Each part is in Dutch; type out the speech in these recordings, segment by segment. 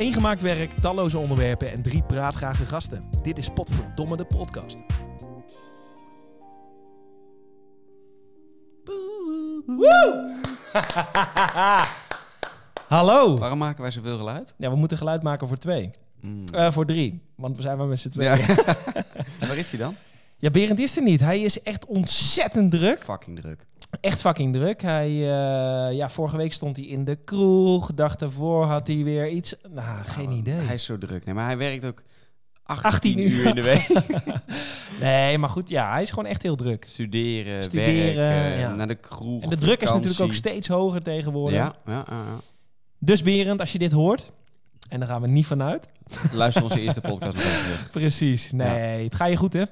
Eén gemaakt werk, talloze onderwerpen en drie praatgrage gasten. Dit is Potverdomme de podcast. Woe! Hallo! Waarom maken wij zoveel geluid? Ja, we moeten geluid maken voor twee. Mm. Eh, voor drie, want we zijn maar met z'n tweeën. Ja. Ja. Waar is hij dan? Berend is er niet. Hij is echt ontzettend druk. Fucking druk. Echt fucking druk. Hij, eh, ja, vorige week stond hij in de kroeg. Dag daarvoor had hij weer iets. Nou, geen idee. Hij is zo druk. Nee, maar hij werkt ook 18, 18 uur. uur in de week. Nee, maar goed, ja, hij is gewoon echt heel druk. Studeren, Studeren, werken, ja. naar de kroeg, En de druk is natuurlijk ook steeds hoger tegenwoordig. Ja, ja, ja. Dus Berend, als je dit hoort, en daar gaan we niet vanuit. Luister onze eerste podcast nog even terug. Precies. Nee, het gaat je goed, hè?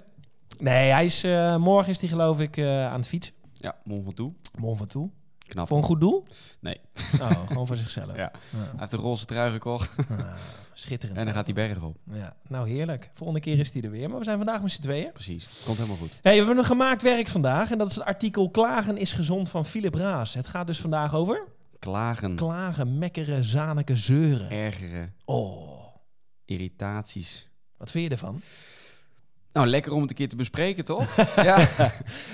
Nee, hij is, eh, morgen is hij geloof ik eh, aan het fietsen. Ja, mond van toe. Morgen van toe. Knap. Voor een goed doel? Nee. Oh, gewoon voor zichzelf. Ja. Hij heeft een roze trui gekocht Ah, schitterend. en dan gaat hij bergen op. Ja, nou heerlijk. Volgende keer is hij er weer. Maar we zijn vandaag met z'n tweeën. Precies. Komt helemaal goed. Hey, we hebben een gemaakt werk vandaag. En dat is het artikel Klagen is gezond van Philip Raas. Het gaat dus vandaag over Klagen, klagen, mekkeren, zaniken, zeuren. ergeren, Oh, irritaties. wat vind je ervan? Nou, lekker om het een keer te bespreken, toch? ja.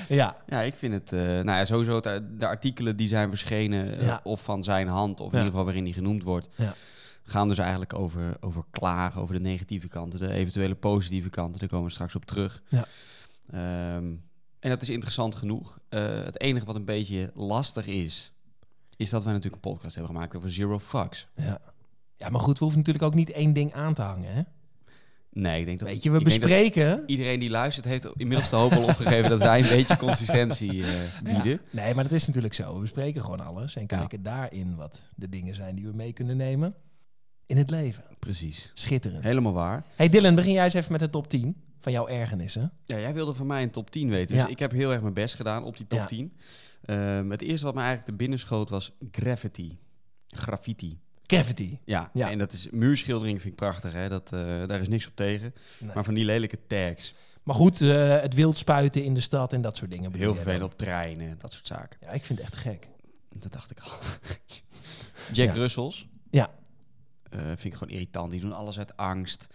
Ja, Ja, ik vind het... eh, nou ja, sowieso het, de artikelen die zijn verschenen... eh, Ja. of van zijn hand, of in ieder geval waarin hij genoemd wordt... Ja. gaan dus eigenlijk over, over klagen, over de negatieve kanten... de eventuele positieve kanten. Daar komen we straks op terug. Ja. Ehm, en dat is interessant genoeg. Eh, het enige wat een beetje lastig is... is dat wij natuurlijk een podcast hebben gemaakt over zero fucks. ja. Ja, maar goed, we hoeven natuurlijk ook niet één ding aan te hangen, hè? Nee, ik denk dat... Weet je, we bespreken... Iedereen die luistert heeft inmiddels de hoop al opgegeven dat wij een beetje consistentie eh, bieden. Ja. Nee, maar dat is natuurlijk zo. We bespreken gewoon alles en Ja. kijken daarin wat de dingen zijn die we mee kunnen nemen in het leven. Precies. Schitterend. Helemaal waar. Hey Dylan, begin jij eens even met de top 10 van jouw ergernissen. Ja, jij wilde van mij een top 10 weten. Dus Ja. ik heb heel erg mijn best gedaan op die top Ja. 10. Ehm, het eerste wat me eigenlijk te binnen schoot was graffiti. Graffiti. Cavity. Ja, Ja. en dat is muurschildering vind ik prachtig. Hè? Dat, eh, daar is niks op tegen. Nee. Maar van die lelijke tags. Maar goed, eh, het wild spuiten in de stad en dat soort dingen. Heel dan? op treinen, dat soort zaken. Ja, ik vind het echt gek. Dat dacht ik al. Jack Ja. Russells. Ja. Eh, vind ik gewoon irritant. Die doen alles uit angst.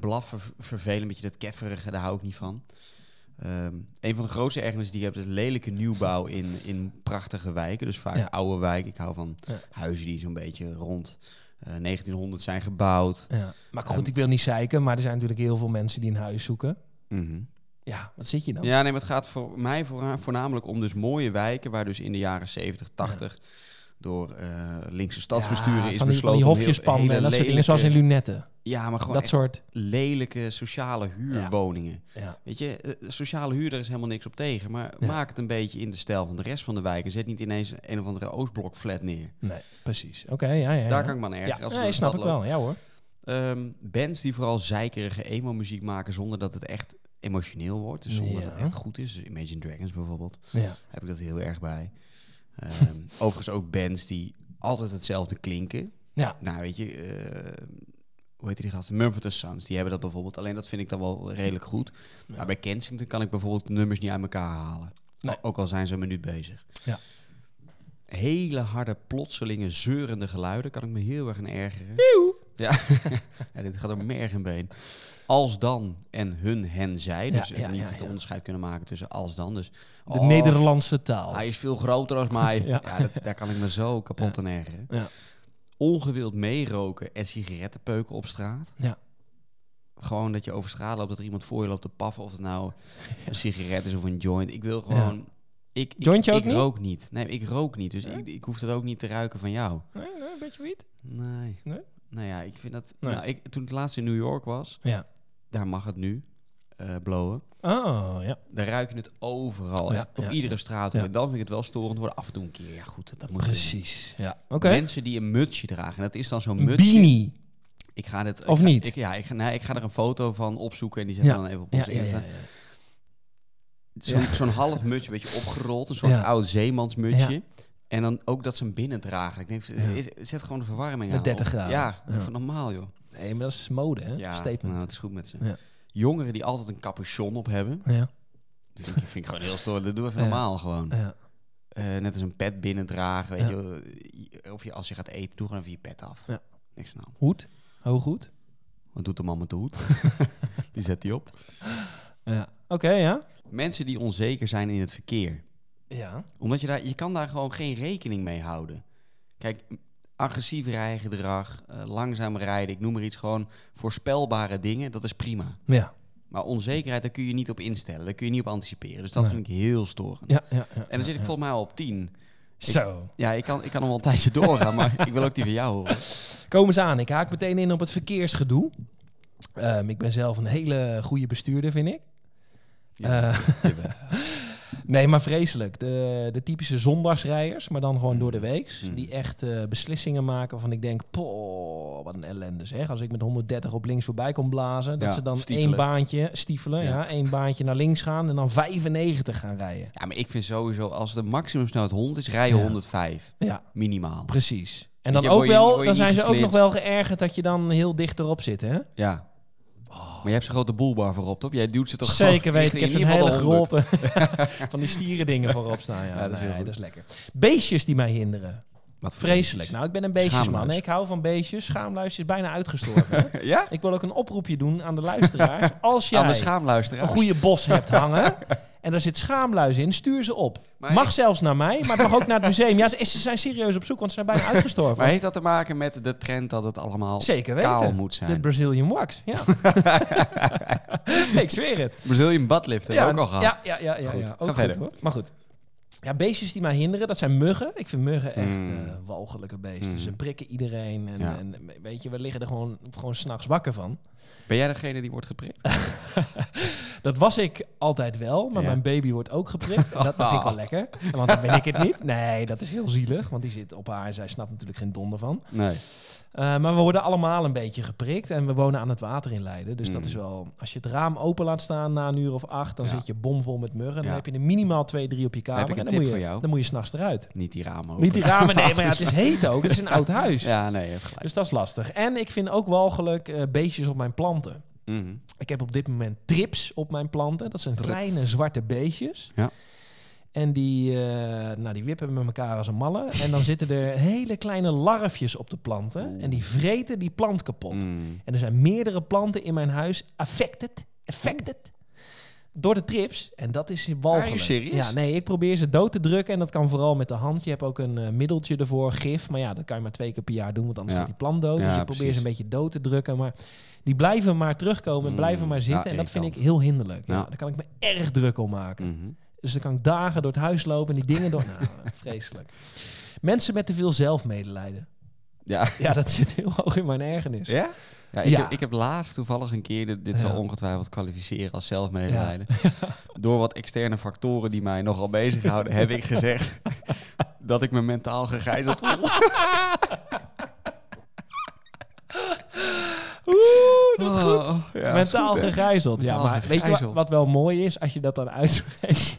Blaffen, ver- vervelen, een beetje dat kefferige, daar hou ik niet van. Ehm, een van de grootste ergernissen die je hebt is lelijke nieuwbouw in, in prachtige wijken. Dus vaak Ja. oude wijken. Ik hou van Ja. huizen die zo'n beetje rond eh, 1900 zijn gebouwd. Ja. Maar goed, Ehm. ik wil niet zeiken, maar er zijn natuurlijk heel veel mensen die een huis zoeken. Mhm. Ja, wat zit je dan? Ja, nee, maar het gaat voor mij voorna- voornamelijk om dus mooie wijken... waar dus in de jaren 70, 80 door eh, linkse stadsbesturen is die, van besloten... die hofjespanden hele en dat soort dingen, lelijke- zoals in Lunetten. Ja, maar gewoon Dat soort... lelijke sociale huurwoningen. Ja. Weet je, eh, sociale huur, daar is helemaal niks op tegen. Maar Ja. maak het een beetje in de stijl van de rest van de wijk. En zet niet ineens een of andere Oostblok flat neer. Nee, precies. Oké, ja, ja. Daar kan ik me aan ergeren. Ja, als nee, snap ik wel. Ja hoor. Ehm, bands die vooral zeikerige emo-muziek maken zonder dat het echt emotioneel wordt. Dus zonder dat het echt goed is. Imagine Dragons bijvoorbeeld. Ja. Heb ik dat heel erg bij. Ehm, overigens ook bands die altijd hetzelfde klinken. Ja. Nou, weet je, eh, hoe heet die gasten? Mumford Sons, die hebben dat bijvoorbeeld. Alleen dat vind ik dan wel redelijk goed. Ja. Maar bij Kensington kan ik bijvoorbeeld nummers niet uit elkaar halen. Nee. Ook al zijn ze een minuut bezig. Ja. Hele harde, plotselinge, zeurende geluiden kan ik me heel erg aan ergeren. Ja. ja, dit gaat door merg en been. Als dan en hun, hen, zij. Dus eh, ja, niet het onderscheid kunnen maken tussen als dan. Dus, De oh, Nederlandse taal. hij is veel groter als mij. Ja. ja. dat, daar kan ik me zo kapot aan ergeren. Ja. Ongewild meeroken en sigarettenpeuken op straat. Ja. Gewoon dat je over straat loopt, dat er iemand voor je loopt te paffen. Of het nou een sigaret is of een joint. Ik wil gewoon... Ik, ik, Jointje ook ik niet? rook niet. Nee, ik rook niet. Dus Nee? ik, ik hoef dat ook niet te ruiken van jou. Nee, nee, een beetje wiet. Nee. Nee? Nou ja, ik vind dat... Nee. Nou, ik, toen ik laatst in New York was, Ja. daar mag het nu eh blowen. Oh, ja. Daar ruik je het overal. Ja, op ja, iedere straat. En dan vind ik het wel storend worden. Af en toe een keer. Ja goed, dat moet Precies. Ja. Oké. Mensen die een mutsje dragen. En dat is dan zo'n mutsje. beanie. Ik ga dit, Of ik ga- niet? Ik, ja, ik ga, nee, ik ga er een foto van opzoeken en die we dan even op onze Insta. ja, ja. Zo'n half mutsje, een beetje opgerold. Een soort oud zeemansmutsje. En dan ook dat ze hem binnen dragen. Ik denk, is, zet gewoon de verwarming Met aan. 30 Of- graden. Ja, Ja. even normaal joh. Nee, maar dat is mode, hè? Ja, Statement. nou, het is goed met ze. Jongeren die altijd een capuchon op hebben. Ja. Dat vind ik, vind ik gewoon heel stoer. Dat doe even normaal gewoon. Ja. Eh, net als een pet binnendragen, weet je. Of je, als je gaat eten, doe gewoon even je pet af. Ja. Niks aan. Hoed? Hooghoed? Wat doet de man met de hoed? die zet hij op. Ja. Oké, ja. Mensen die onzeker zijn in het verkeer. Ja. Omdat je daar, je kan daar gewoon geen rekening mee houden. Kijk, agressief rijgedrag, eh, langzaam rijden, ik noem maar iets, gewoon voorspelbare dingen, dat is prima. Ja. Maar onzekerheid, daar kun je niet op instellen, daar kun je niet op anticiperen. Dus dat Nee. vind ik heel storend. Ja, ja, ja, En dan zit ik volgens mij al op 10. Zo. Ja, ik kan, ik kan nog wel een tijdje doorgaan, maar ik wil ook die van jou horen. Kom eens aan. Ik haak meteen in op het verkeersgedoe. Ehm, ik ben zelf een hele goede bestuurder, vind ik. Ja, Eh, nee, maar vreselijk. De, de typische zondagsrijders, maar dan gewoon door de week. Mm. Die echt eh, beslissingen maken waarvan ik denk, poh, wat een ellende zeg. Als ik met 130 op links voorbij kom blazen, dat Ja, ze dan stiefelen. één baantje, stiefelen, ja. Ja. één baantje naar links gaan en dan 95 gaan rijden. Ja, maar ik vind sowieso, als de maximumsnelheid 100 is, rij je Ja. 105. Ja, Minimaal. precies. En dan ook wel, dan zijn ze ook nog wel geërgerd dat je dan heel dicht erop zit, hè? Ja. Maar je hebt zo'n grote boelbar voorop, toch? Jij duwt ze toch Zeker weten. Ik heb een hele ieder geval de 100. grote van die stieren dingen voorop staan. Ja, Ja, dat is nee, heel goed. dat is lekker. Beestjes die mij hinderen. Wat Vreselijk. Nou, ik ben een beestjesman. Ik hou van beestjes. Schaamluis is bijna uitgestorven. Ja? ik wil ook een oproepje doen aan de luisteraars. Als de jij een goede bos hebt hangen en daar zit schaamluis in, stuur ze op. Maar- Mag zelfs naar mij, maar het mag ook naar het museum. Ja, ze, ze zijn serieus op zoek, want ze zijn bijna uitgestorven. Maar heeft dat te maken met de trend dat het allemaal Zeker weten. kaal moet De zijn? Brazilian wax, ja. ik zweer het. Brazilian buttlift hebben we ook al gehad. Ja, ja, ja, ja, Goed, ja. ga Ook goed, verder. hoor. Maar goed. Ja, beestjes die mij hinderen, dat zijn muggen. Ik vind muggen echt Mm. eh, walgelijke beesten. Mm. Ze prikken iedereen. En, Ja. en weet je, we liggen er gewoon, gewoon s'nachts wakker van. Ben jij degene die wordt geprikt? Dat was ik altijd wel, maar Ja. mijn baby wordt ook geprikt. En dat vind ik wel lekker. Want dan ben ik het niet. Nee, dat is heel zielig, want die zit op haar en zij snapt natuurlijk geen donder van. Nee. Eh, maar we worden allemaal een beetje geprikt en we wonen aan het water in Leiden. Dus dat Mm. is wel, als je het raam open laat staan na een uur of acht, dan Ja. zit je bomvol met muggen. Dan Ja. heb je er minimaal twee, drie op je kamer. en dan moet, je, jou. dan moet je s'nachts eruit. Niet die ramen open. Niet die ramen, nee, maar ja, het is heet ook. Het is een oud huis. Ja, nee, je hebt gelijk. Dus dat is lastig. En ik vind ook walgelijk eh beestjes op mijn planten. Mhm. Ik heb op dit moment trips op mijn planten. Dat zijn kleine zwarte beestjes. Ja. En die, eh, nou, die wippen met elkaar als een malle. En dan zitten er hele kleine larfjes op de planten. En die vreten die plant kapot. Mm. En er zijn meerdere planten in mijn huis affected. Affected. Door de trips. En dat is walgelijk. Ja, nee, ik probeer ze dood te drukken. En dat kan vooral met de hand. Je hebt ook een eh, middeltje ervoor, gif. Maar ja, dat kan je maar twee keer per jaar doen. Want anders Ja. gaat die plant dood. Ja, dus ik probeer precies. ze een beetje dood te drukken. Maar die blijven maar terugkomen. Mm. Blijven maar zitten. Ja, en dat vind ik heel hinderlijk. Ja. Daar kan ik me erg druk om maken. Mhm. Dus dan kan ik dagen door het huis lopen. En die dingen door... nou, vreselijk. Mensen met te veel zelfmedelijden. Ja. Ja, dat zit heel hoog in mijn ergernis. Ja? Ja, ik, Ja. Heb, ik heb laatst toevallig een keer, dit, dit zal ongetwijfeld kwalificeren als zelfmedelijden. Door wat externe factoren die mij nogal bezighouden, heb ik gezegd dat ik me mentaal gegijzeld voel. Dat Oh, ja, Mentaal goed, gegijzeld. Ja, Mentaal maar weet je wat, gegijzeld. wat wel mooi is? Als je dat dan uitspreekt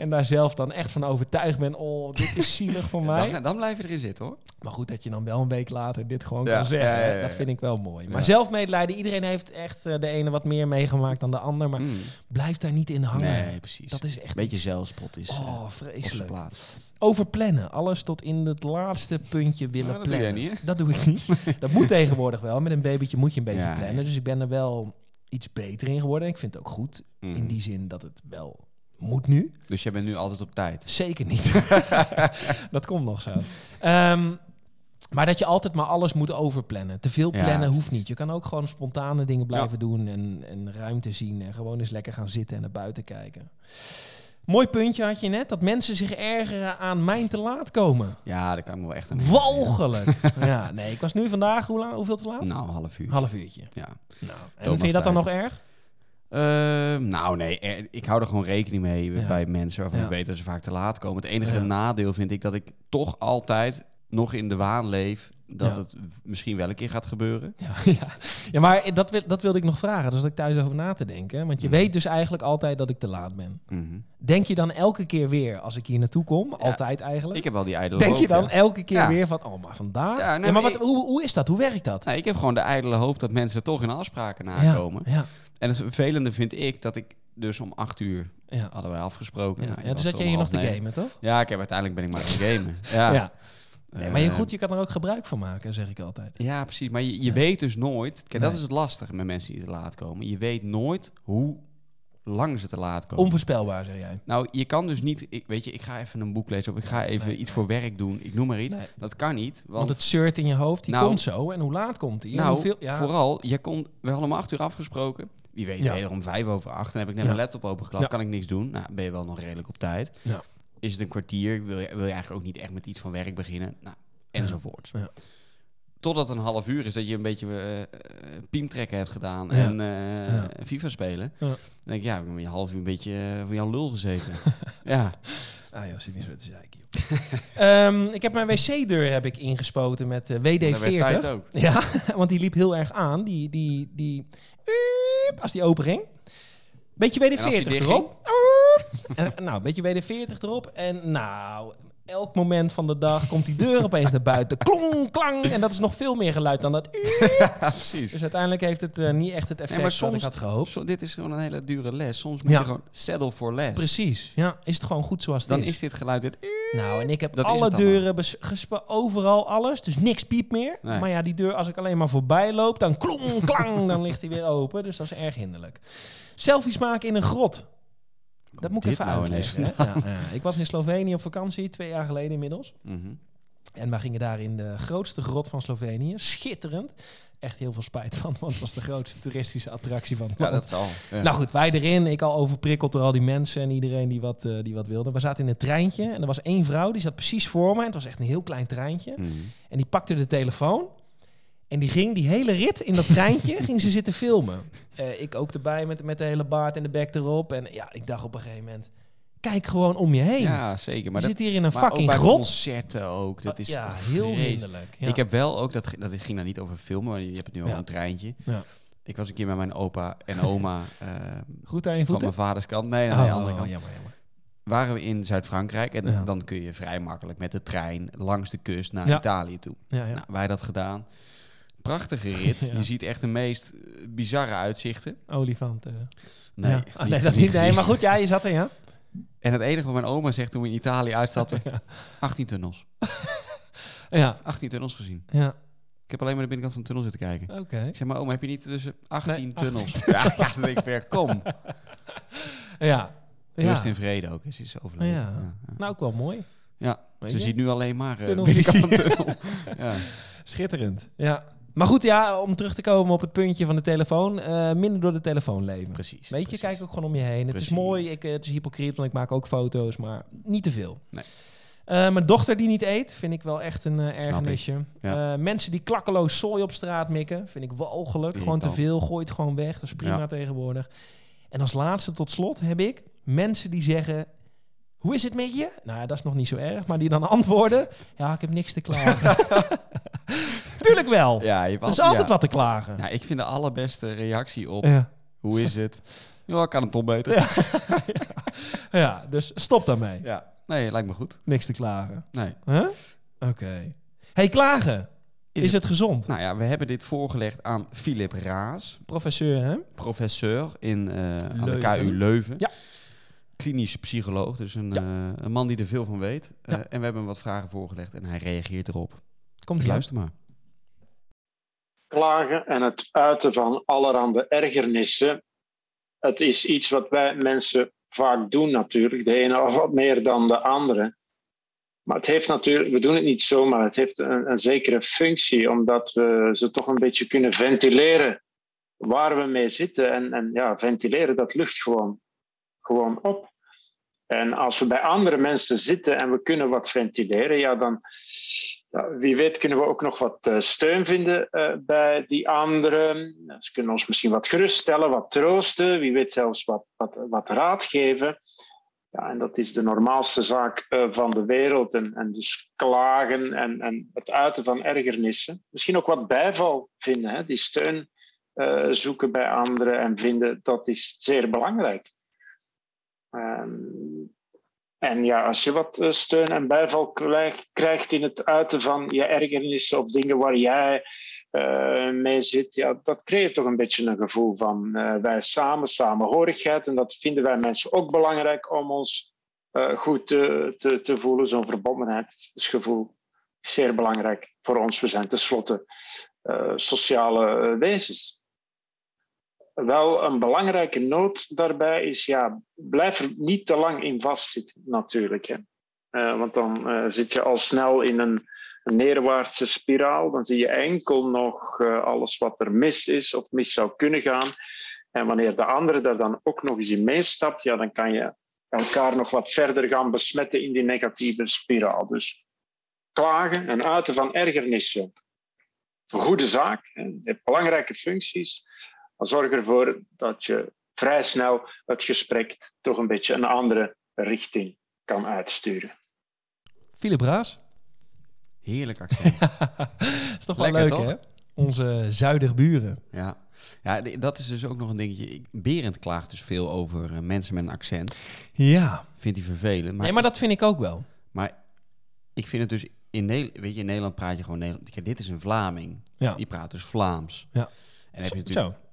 en daar zelf dan echt van overtuigd bent. Oh, dit is zielig voor mij. Dan, dan blijf je erin zitten hoor. Maar goed, dat je dan wel een week later dit gewoon Ja, kan zeggen. ja, ja, Dat vind ik wel mooi. Maar zelfmedelijden, iedereen heeft echt eh, de ene wat meer meegemaakt dan de ander. Maar Mm. blijf daar niet in hangen. Nee, precies. Dat is echt Beetje iets- zelfspot is eh, Oh, zijn vreselijk. plaats. Overplannen. Alles tot in het laatste puntje willen Maar dat plannen. niet? Dat doe ik niet. dat moet tegenwoordig wel. Met een babytje moet je een beetje plannen. Dus ik ben er wel iets beter in geworden. Ik vind het ook goed. Mm. In die zin dat het wel moet nu. Dus jij bent nu altijd op tijd. Zeker niet. dat komt nog zo. Ehm, maar dat je altijd maar alles moet overplannen. Te veel Ja, plannen hoeft niet. Je kan ook gewoon spontane dingen blijven doen en, en ruimte zien. En gewoon eens lekker gaan zitten en naar buiten kijken. Mooi puntje had je net, dat mensen zich ergeren aan mijn te laat komen. Ja, dat kan ik me wel echt aan. Walgelijk. ja, nee, ik was nu vandaag, hoe lang, hoeveel te laat? Nou, een half uur. Half uurtje. Ja. Nou, en Thomas vind je dat dan tijd. nog erg? Ehm, nou nee, er- ik hou er gewoon rekening mee Ja. bij mensen waarvan Ja. ik weet dat ze vaak te laat komen. Het enige Ja. nadeel vind ik dat ik toch altijd nog in de waan leef dat het misschien wel een keer gaat gebeuren. Ja, ja. ja maar dat, wil, dat wilde ik nog vragen. Dus dat ik thuis over na te denken. Want je Mhm. weet dus eigenlijk altijd dat ik te laat ben. Mhm. Denk je dan elke keer weer als ik hier naartoe kom? Altijd eigenlijk. Ik heb wel die ijdele Denk hoop, je dan elke keer weer van, oh, maar vandaag? Ja, nee, maar maar wat, hoe, hoe is dat? Hoe werkt dat? Nou, ik heb gewoon de ijdele hoop dat mensen toch hun afspraken nakomen. Ja, En het vervelende vind ik dat ik dus om acht uur ja. hadden wij afgesproken. ja. Nou, ja dus er je hier nog te gamen, toch? Ja, ik heb uiteindelijk ben ik maar gaan gamen. Ja. Ja. Nee, maar je, Eh, goed, je kan er ook gebruik van maken, zeg ik altijd. Ja, precies. Maar je, je Ja. weet dus nooit... Kijk, dat is het lastige met mensen die te laat komen. Je weet nooit hoe lang ze te laat komen. Onvoorspelbaar, zeg jij. Nou, je kan dus niet... Ik, weet je, ik ga even een boek lezen of ik ga even nee, iets voor werk doen. Ik noem maar iets. Dat kan niet. Want, Want het shirt in je hoofd, die Nou- komt zo. En hoe laat komt die? Nou, hoeveel, ja, vooral, je kon, we hadden om acht uur afgesproken. Wie weet, Ja. om vijf over acht. Dan heb ik net Ja. mijn laptop opengeklapt. Ja. Kan ik niks doen. Nou, ben je wel nog redelijk op tijd. Ja. Is het een kwartier? Wil je, wil je eigenlijk ook niet echt met iets van werk beginnen? Nou, enzovoort. Ja. Totdat een half uur is dat je een beetje uh, piemtrekken hebt gedaan en Ja. FIFA spelen. Ja. Dan denk ik, ja, ik heb een half uur een beetje uh, van Jan Lul gezeten. ja. Ah joh, zit niet zo te zeiken. Ehm, ik heb mijn wc-deur heb ik ingespoten met uh, WD-40. Dat werd tijd ook. Ja, want die liep heel erg aan. Die, die, die, uip, als die open ging. Beetje En als die WD-40 dicht erop. En, nou, beetje WD-40 erop. En nou, elk moment van de dag komt die deur opeens naar buiten. Klong, klang. En dat is nog veel meer geluid dan dat. ja, precies. Dus uiteindelijk heeft het uh, niet echt het effect nee, maar soms, ik had gehoopt. So, dit is gewoon een hele dure les. Soms moet Ja. je gewoon settle for less. Precies. Ja, is het gewoon goed zoals het Dan is. is dit geluid dit. Nou, en ik heb Dat alle deuren bes- gespa- overal alles, dus niks piept meer. Nee. Maar ja, die deur, als ik alleen maar voorbij loop, dan klong, klang, dan ligt hij weer open. Dus dat is erg hinderlijk. Selfies maken in een grot. Dat moet ik even nou uitleggen. Ja, ja. Ik was in Slovenië op vakantie, twee jaar geleden inmiddels. Mhm. En we gingen daar in de grootste grot van Slovenië. Schitterend. Echt heel veel spijt van, want het was de grootste toeristische attractie van het Ja, land. dat zal. Ja. Nou goed, wij erin. Ik al overprikkeld door al die mensen en iedereen die wat, eh, die wat wilde. We zaten in een treintje en er was één vrouw, die zat precies voor me. En het was echt een heel klein treintje. Mhm. En die pakte de telefoon. En die ging die hele rit in dat treintje, ging ze zitten filmen. Eh, ik ook erbij met, met de hele baard en de bek erop. En ja, ik dacht op een gegeven moment, kijk gewoon om je heen. Ja, zeker. Maar je dat, zit hier in een maar ook fucking bij grot. concerten ook. Dat is ja, heel hinderlijk. Ja. Ik heb wel ook, dat, dat ging dan niet over filmen, maar je hebt het nu over Ja. een treintje. Ja. Ik was een keer met mijn opa en oma eh, Goed aan je van voeten? mijn vaders kant. Nee, nee, Oh, de andere kant. jammer, jammer. Waren we in Zuid-Frankrijk en Ja. dan kun je vrij makkelijk met de trein langs de kust naar Ja. Italië toe. Ja, ja. Nou, wij dat gedaan. Prachtige rit. Ja. Je ziet echt de meest eh, bizarre uitzichten. Olifant. eh. Nee, ja. Ah, nee, dat niet. Nee, maar goed, ja, je zat er, ja. En het enige wat mijn oma zegt toen we in Italië uitstapten, 18 tunnels. Ja, 18 tunnels gezien. ja. Ik heb alleen maar de binnenkant van de tunnel zitten kijken. Oké. Ik zeg maar, oma, heb je niet tussen 18 Nee, tunnels? Ja, ja, dan denk ik weer, kom. Ja. Rust in vrede ook, is is overleden. Ja. Nou, ook wel mooi. Ja, Weet ze je? ziet nu alleen maar uh, binnenkant tunnel. ja. Schitterend. Ja. Maar goed, ja, om terug te komen op het puntje van de telefoon. eh, minder door de telefoon leven. Precies. Weet je, kijk ook gewoon om je heen. Het Precies. is mooi, ik, eh, het is hypocriet, want ik maak ook foto's, maar niet te veel. Nee. Eh, mijn dochter die niet eet, vind ik wel echt een eh, ergernisje. Ja. Mensen die klakkeloos zooi op straat mikken, vind ik walgelijk. Gewoon te veel, gooi het gewoon weg. Dat is prima Ja. tegenwoordig. En als laatste tot slot heb ik mensen die zeggen... Hoe is het met je? Nou, dat is nog niet zo erg. Maar die dan antwoorden... Ja, ik heb niks te klagen. Tuurlijk wel. Ja, je hebt er is al- altijd ja. wat te klagen. Ja, ik vind de allerbeste reactie op, Ja. hoe is het? Ja, kan het toch beter? ja, dus stop daarmee. Ja. Nee, lijkt me goed. Niks te klagen. Nee. Huh? Oké. hey, klagen. Is, Is het, gezond? Nou ja, we hebben dit voorgelegd aan Philip Raas, Professeur, hè? professor in, eh, aan de. KU Leuven. Ja. Klinisch psycholoog, dus een, Ja. eh, een man die er veel van weet. Eh, en we hebben hem wat vragen voorgelegd en hij reageert erop. Komt Dus ie luister maar. Klagen en het uiten van allerhande ergernissen. Het is iets wat wij mensen vaak doen natuurlijk. De ene wat meer dan de andere. Maar het heeft natuurlijk, we doen het niet zomaar. Het heeft een, een zekere functie, omdat we ze toch een beetje kunnen ventileren waar we mee zitten. En, en ja, ventileren, dat lucht gewoon, gewoon op. En als we bij andere mensen zitten en we kunnen wat ventileren, ja, dan, wie weet kunnen we ook nog wat eh, steun vinden eh, bij die anderen. Ze kunnen ons misschien wat geruststellen, wat troosten, wie weet zelfs wat, wat, wat raad geven. Ja, en dat is de normaalste zaak eh, van de wereld. En, en dus klagen en, en het uiten van ergernissen. Misschien ook wat bijval vinden, hè? die steun zoeken bij anderen en vinden, dat is zeer belangrijk. Ehm, en ja, als je wat eh, steun en bijval krijgt, in het uiten van je ergernissen of dingen waar jij eh, mee zit, ja, dat creëert toch een beetje een gevoel van eh, wij samen, samenhorigheid. En dat vinden wij mensen ook belangrijk om ons goed te, te, te voelen, zo'n verbondenheidsgevoel is zeer belangrijk voor ons. We zijn tenslotte sociale wezens. Wel een belangrijke noot daarbij is, ja, blijf er niet te lang in vastzitten natuurlijk. Hè. Uh, want dan uh, zit je al snel in een, neerwaartse spiraal. Dan zie je enkel nog uh, alles wat er mis is of mis zou kunnen gaan. En wanneer de andere daar dan ook nog eens in meestapt, ja, dan kan je elkaar nog wat verder gaan besmetten in die negatieve spiraal. Dus klagen en uiten van ergernissen. Een goede zaak, hè. heeft belangrijke functies. Maar zorg ervoor dat je vrij snel het gesprek toch een beetje een andere richting kan uitsturen. Philip Raas. Heerlijk accent. is toch wel leuk, hè? Onze zuiderburen. Ja. ja, dat is dus ook nog een dingetje. Berend klaagt dus veel over uh, mensen met een accent. Ja. Vindt hij vervelend. Maar nee, maar dat vind ik ook wel. Maar ik vind het dus... In, ne weet je, in Nederland praat je gewoon Nederlands. Kijk, dit is een Vlaming. Ja. Die praat dus Vlaams. Ja. En heb je natuurlijk... Zo.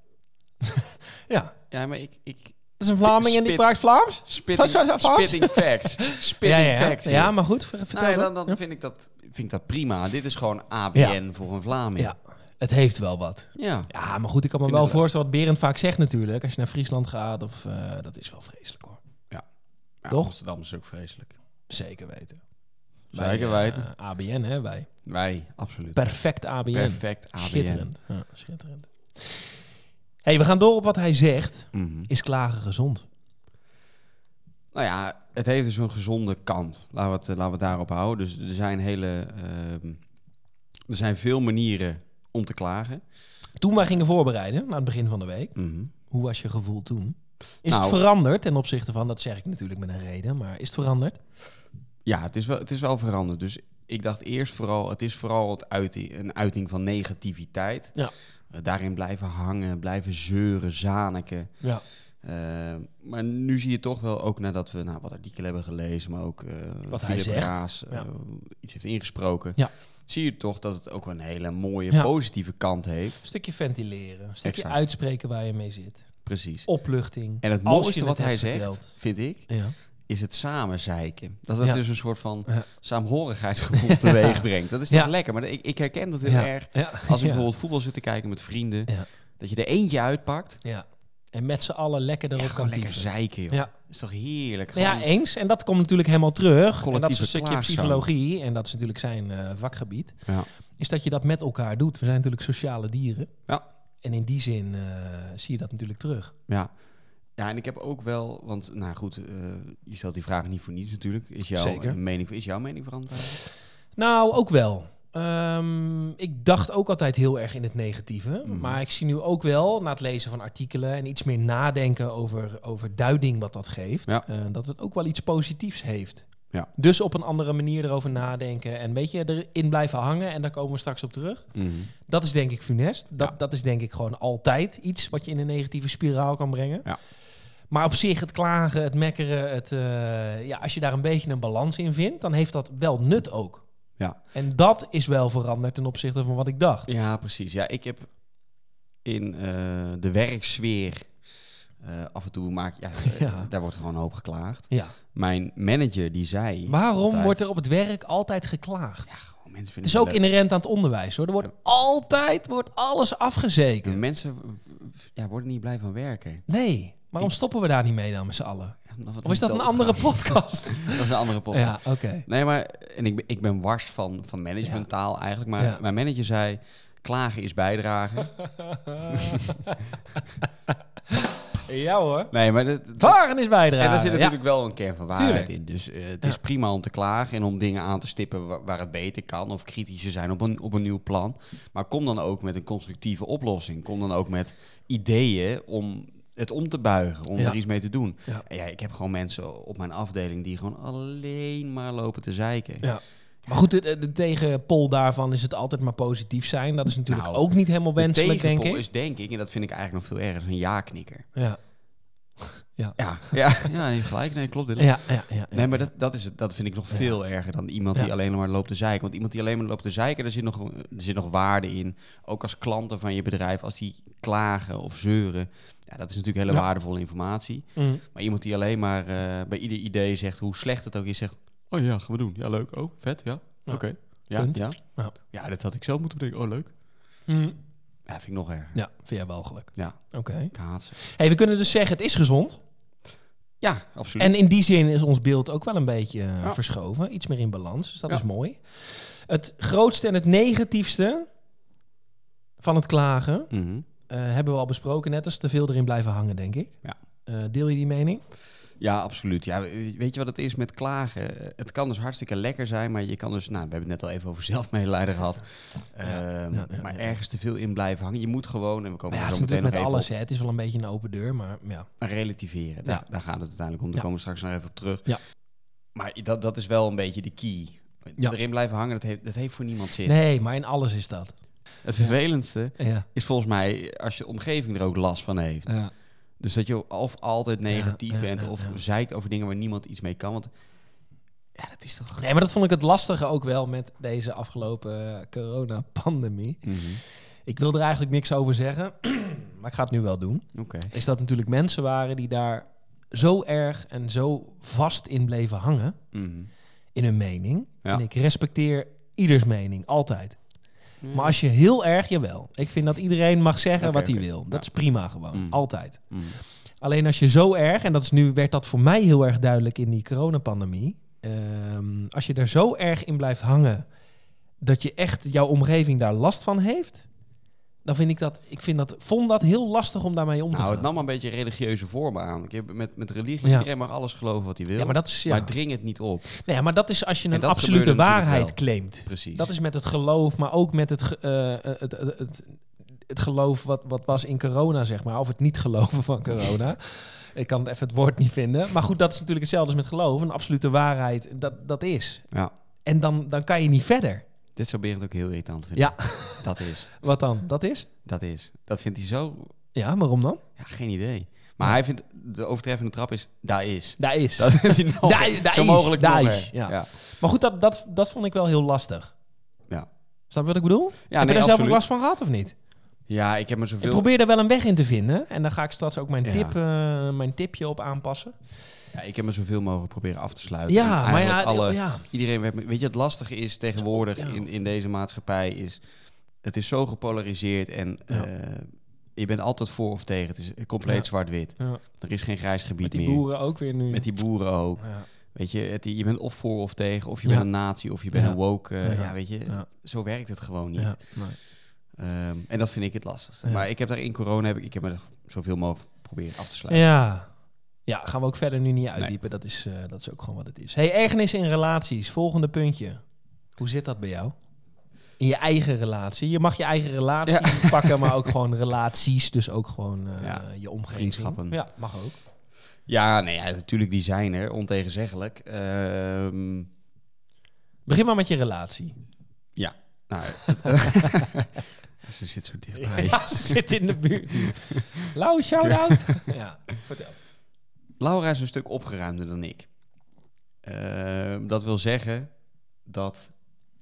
ja. Ja, maar ik... ik dat is een Vlaming en die praat Vlaams? Spitting, spitting facts. Spitting ja, ja, facts. Ja, maar goed, vertel nou, dan, dan vind, ik dat, vind ik dat prima. Dit is gewoon ABN voor een Vlaming. Ja, het heeft wel wat. Ja. Ja, maar goed, ik kan me wel voorstellen wat Berend vaak zegt natuurlijk. Als je naar Friesland gaat, of, uh, dat is wel vreselijk hoor. Ja. ja Toch? Amsterdam is ook vreselijk. Zeker weten. Zeker weten. Uh, ABN, hè, wij. Wij, absoluut. Perfect ABN. Perfect ABN. Schitterend. Ja, schitterend. Hey, we gaan door op wat hij zegt. Mm -hmm. Is klagen gezond? Nou ja, het heeft dus een gezonde kant. Laten we het, laten we het daarop houden. Dus er zijn hele... Uh, er zijn veel manieren om te klagen. Toen wij gingen voorbereiden, naar het begin van de week. Mm -hmm. Hoe was je gevoel toen? Is nou, het veranderd ten opzichte van, dat zeg ik natuurlijk met een reden, maar is het veranderd? Ja, het is wel, het is wel veranderd. Dus ik dacht eerst vooral, het is vooral het uiting, een uiting van negativiteit. Ja. Uh, daarin blijven hangen, blijven zeuren, zaniken. Ja. Uh, maar nu zie je toch wel, ook nadat we nou, wat artikelen hebben gelezen, maar ook uh, wat Philip hij zegt. Raas ja. iets heeft ingesproken, ja. zie je toch dat het ook een hele mooie, Ja. positieve kant heeft. Een stukje ventileren, een stukje Exact. uitspreken waar je mee zit. Precies. Opluchting. En het mooiste wat het hij zegt, verteld. vind ik, Ja. Is het samenzeiken. Dat het Ja. dus een soort van Ja. saamhorigheidsgevoel teweeg brengt. Dat is toch Ja. lekker, maar ik, ik herken dat heel Ja. erg. Ja. Als ik ja. bijvoorbeeld voetbal zit te kijken met vrienden, Ja. dat je er eentje uitpakt. Ja. En met z'n allen lekker erop Ja, kan lekker zeiken, joh. Ja. Dat is toch heerlijk? Nou ja, Gewoon- eens. En dat komt natuurlijk helemaal terug. En dat is een stukje psychologie. En dat is natuurlijk zijn eh, vakgebied. Ja. Is dat je dat met elkaar doet. We zijn natuurlijk sociale dieren. Ja. En in die zin eh, zie je dat natuurlijk terug. Ja. Ja, en ik heb ook wel, want nou goed, eh, je stelt die vraag niet voor niets natuurlijk. Is jouw, Zeker. Mening, is jouw mening veranderd? Nou, ook wel. Ehm, ik dacht ook altijd heel erg in het negatieve. Mhm. Maar ik zie nu ook wel, na het lezen van artikelen... en iets meer nadenken over, over duiding wat dat geeft... Ja. eh, dat het ook wel iets positiefs heeft. Ja. Dus op een andere manier erover nadenken... en weet je, erin blijven hangen... en daar komen we straks op terug. Mhm. Dat is denk ik funest. Dat, Ja. dat is denk ik gewoon altijd iets... wat je in een negatieve spiraal kan brengen. Ja. Maar op zich het klagen, het mekkeren... Het, eh, ja, als je daar een beetje een balans in vindt... dan heeft dat wel nut ook. Ja. En dat is wel veranderd ten opzichte van wat ik dacht. Ja, precies. Ja, ik heb in eh, de werksfeer eh, af en toe maak ja, Ja. daar wordt gewoon een hoop geklaagd. Ja. Mijn manager die zei. Waarom altijd- wordt er op het werk altijd geklaagd? Ja, gewoon mensen het vinden is het ook leuk. inherent aan het onderwijs hoor. Er wordt altijd wordt alles afgezeken. Mensen ja, worden niet blij van werken. Nee, waarom stoppen we daar niet mee dan met z'n allen? Of is dat een andere podcast? dat is een andere podcast. ja, oké. Nee, maar en ik, ben- ik ben wars van, van managementtaal eigenlijk. Maar Ja. mijn manager zei: klagen is bijdragen. ja hoor. nee, maar dat, dat- Klaren is bijdragen. en daar zit Ja. natuurlijk wel een kern van waarheid Tuurlijk. in. Dus eh, het is prima om te klagen en om dingen aan te stippen waar, waar het beter kan. Of kritisch te zijn op een, op een nieuw plan. Maar kom dan ook met een constructieve oplossing. Kom dan ook met ideeën om het om te buigen. Om Ja. er iets mee te doen. Ja. En ja, ik heb gewoon mensen op mijn afdeling die gewoon alleen maar lopen te zeiken. Ja. Maar goed, de, de- de tegenpol daarvan is het altijd maar positief zijn. Dat is natuurlijk Nou, ook niet helemaal De wenselijk, denk tegenpol ik. is denk ik, en dat vind ik eigenlijk nog veel erger, een ja-knikker. Ja. Ja, ja, ja nee, gelijk. Nee, klopt. Dylan. Ja, ja, ja, Nee, maar dat, dat, is het, dat vind ik nog veel erger dan iemand die Ja. alleen maar loopt te zeiken. Want iemand die alleen maar loopt te zeiken, daar zit nog, er zit nog waarde in. Ook als klanten van je bedrijf, als die klagen of zeuren. Ja, dat is natuurlijk hele Ja. waardevolle informatie. Mm. Maar iemand die alleen maar eh, bij ieder idee zegt hoe slecht het ook is, zegt... Oh ja, gaan we doen. Ja, leuk. Oh, vet, ja. Ja. Oké. Ja, ja? Ja. ja, dat had ik zelf moeten denken. Oh, leuk. Hm. Ja, vind ik nog erger. Ja, vind jij walgelijk. Ja, Oké. Hey, we kunnen dus zeggen, het is gezond. Ja, absoluut. En in die zin is ons beeld ook wel een beetje eh, Ja. verschoven. Iets meer in balans. Dus dat Ja. is mooi. Het grootste en het negatiefste van het klagen Mhm. eh, hebben we al besproken net. als te veel erin blijven hangen, denk ik. Ja. Eh, deel je die mening? Ja, absoluut. Ja, we- weet je wat het is met klagen? Het kan dus hartstikke lekker zijn, maar je kan dus... Nou, we hebben het net al even over zelfmedelijden gehad. Ehm, ja, ja, maar ergens te veel in blijven hangen. Je moet gewoon, en we komen ja, het zo is meteen nog met even alles. Hè. Het is wel een beetje een open deur, maar ja. relativeren. Daar, gaat het uiteindelijk om. Daar komen we straks nog even op terug. Ja. Maar dat, dat is wel een beetje de key. Ja. Erin blijven hangen, dat heeft, dat heeft voor niemand zin. Nee, maar in alles is dat. Het vervelendste is volgens mij als je omgeving er ook last van heeft. ja. Dus dat je of altijd negatief ja, bent of zeikt over dingen waar niemand iets mee kan. Want ja, dat is toch... Nee, maar dat vond ik het lastige ook wel met deze afgelopen eh, coronapandemie. Mhm. Ik wil er eigenlijk niks over zeggen, maar ik ga het nu wel doen. Is dat natuurlijk mensen waren die daar zo erg en zo vast in bleven hangen Mhm. in hun mening. Ja. En ik respecteer ieders mening, altijd. Maar als je heel erg, jawel. Ik vind dat iedereen mag zeggen wat hij wil. Dat Ja. is prima gewoon, Mm. altijd. Mhm. Alleen als je zo erg, en dat is nu werd dat voor mij heel erg duidelijk in die coronapandemie. ehm, als je er zo erg in blijft hangen dat je echt jouw omgeving daar last van heeft, dan vind ik dat, ik vind dat, vond dat heel lastig om daarmee om te Nou, het gaan. nam een beetje religieuze vormen aan. Ik heb met, met religie, Ja. iedereen mag alles geloven wat hij wil. ja, maar dat is ja. Maar dring het niet op. nee, maar dat is als je En een absolute waarheid claimt. Precies. Dat is met het geloof, maar ook met het, ge- eh, het, het, het, het geloof wat, wat was in corona, zeg maar. Of het niet geloven van corona. Ik kan even het woord niet vinden. Maar goed, dat is natuurlijk hetzelfde als met geloof. Een absolute waarheid, dat, dat is. Ja. En dan, dan kan je niet verder. Dit zou Berend ook heel irritant vinden. Ja, Dat is. wat dan? Dat is? Dat is. Dat vindt hij zo... Ja, waarom dan? Ja, geen idee. Maar hij vindt... De overtreffende trap is... Daar is. Daar is. Dat vindt hij nog... Daar- daar zo is, mogelijk daar nog, is, ja. ja. Maar goed, dat, dat, dat vond ik wel heel lastig. Ja. Snap je wat ik bedoel? Ja, Heb nee, je daar zelf ook last van gehad of niet? Ja, ik heb me Ik zoveel... probeer er wel een weg in te vinden. En dan ga ik straks ook mijn, tip, eh, mijn tipje op aanpassen. Ja, ik heb me zoveel mogelijk proberen af te sluiten. Ja, maar ja, alle, ja. Iedereen werd, weet je, het lastige is tegenwoordig Ja. in, in deze maatschappij is, het is zo gepolariseerd en eh, je bent altijd voor of tegen. Het is compleet zwart-wit. Er is geen grijs gebied Met die meer. boeren ook weer nu. Met die boeren ook. Ja. Weet je, het, je bent of voor of tegen, of je bent een natie, of je bent een woke. eh, Ja. weet je, zo werkt het gewoon niet. Nee. Ehm, en dat vind ik het lastigste. Maar ik heb daar in corona, heb ik, ik heb me zoveel mogelijk proberen af te sluiten. ja. Ja, gaan we ook verder nu niet uitdiepen. Dat, is, eh, dat is ook gewoon wat het is. Hey, ergernis in relaties. Volgende puntje. Hoe zit dat bij jou? In je eigen relatie. Je mag je eigen relatie pakken, maar ook gewoon relaties. Dus ook gewoon eh, Ja, je omgeving. Ja, mag ook. Ja, nee, ja, natuurlijk, die zijn er, ontegenzeggelijk. Ehm, Begin maar met je relatie. nou, ze zit zo dichtbij. Ja, ze zit in de buurt hier. Lau, shout-out. ja, vertel. Laura is een stuk opgeruimder dan ik. Ehm, dat wil zeggen dat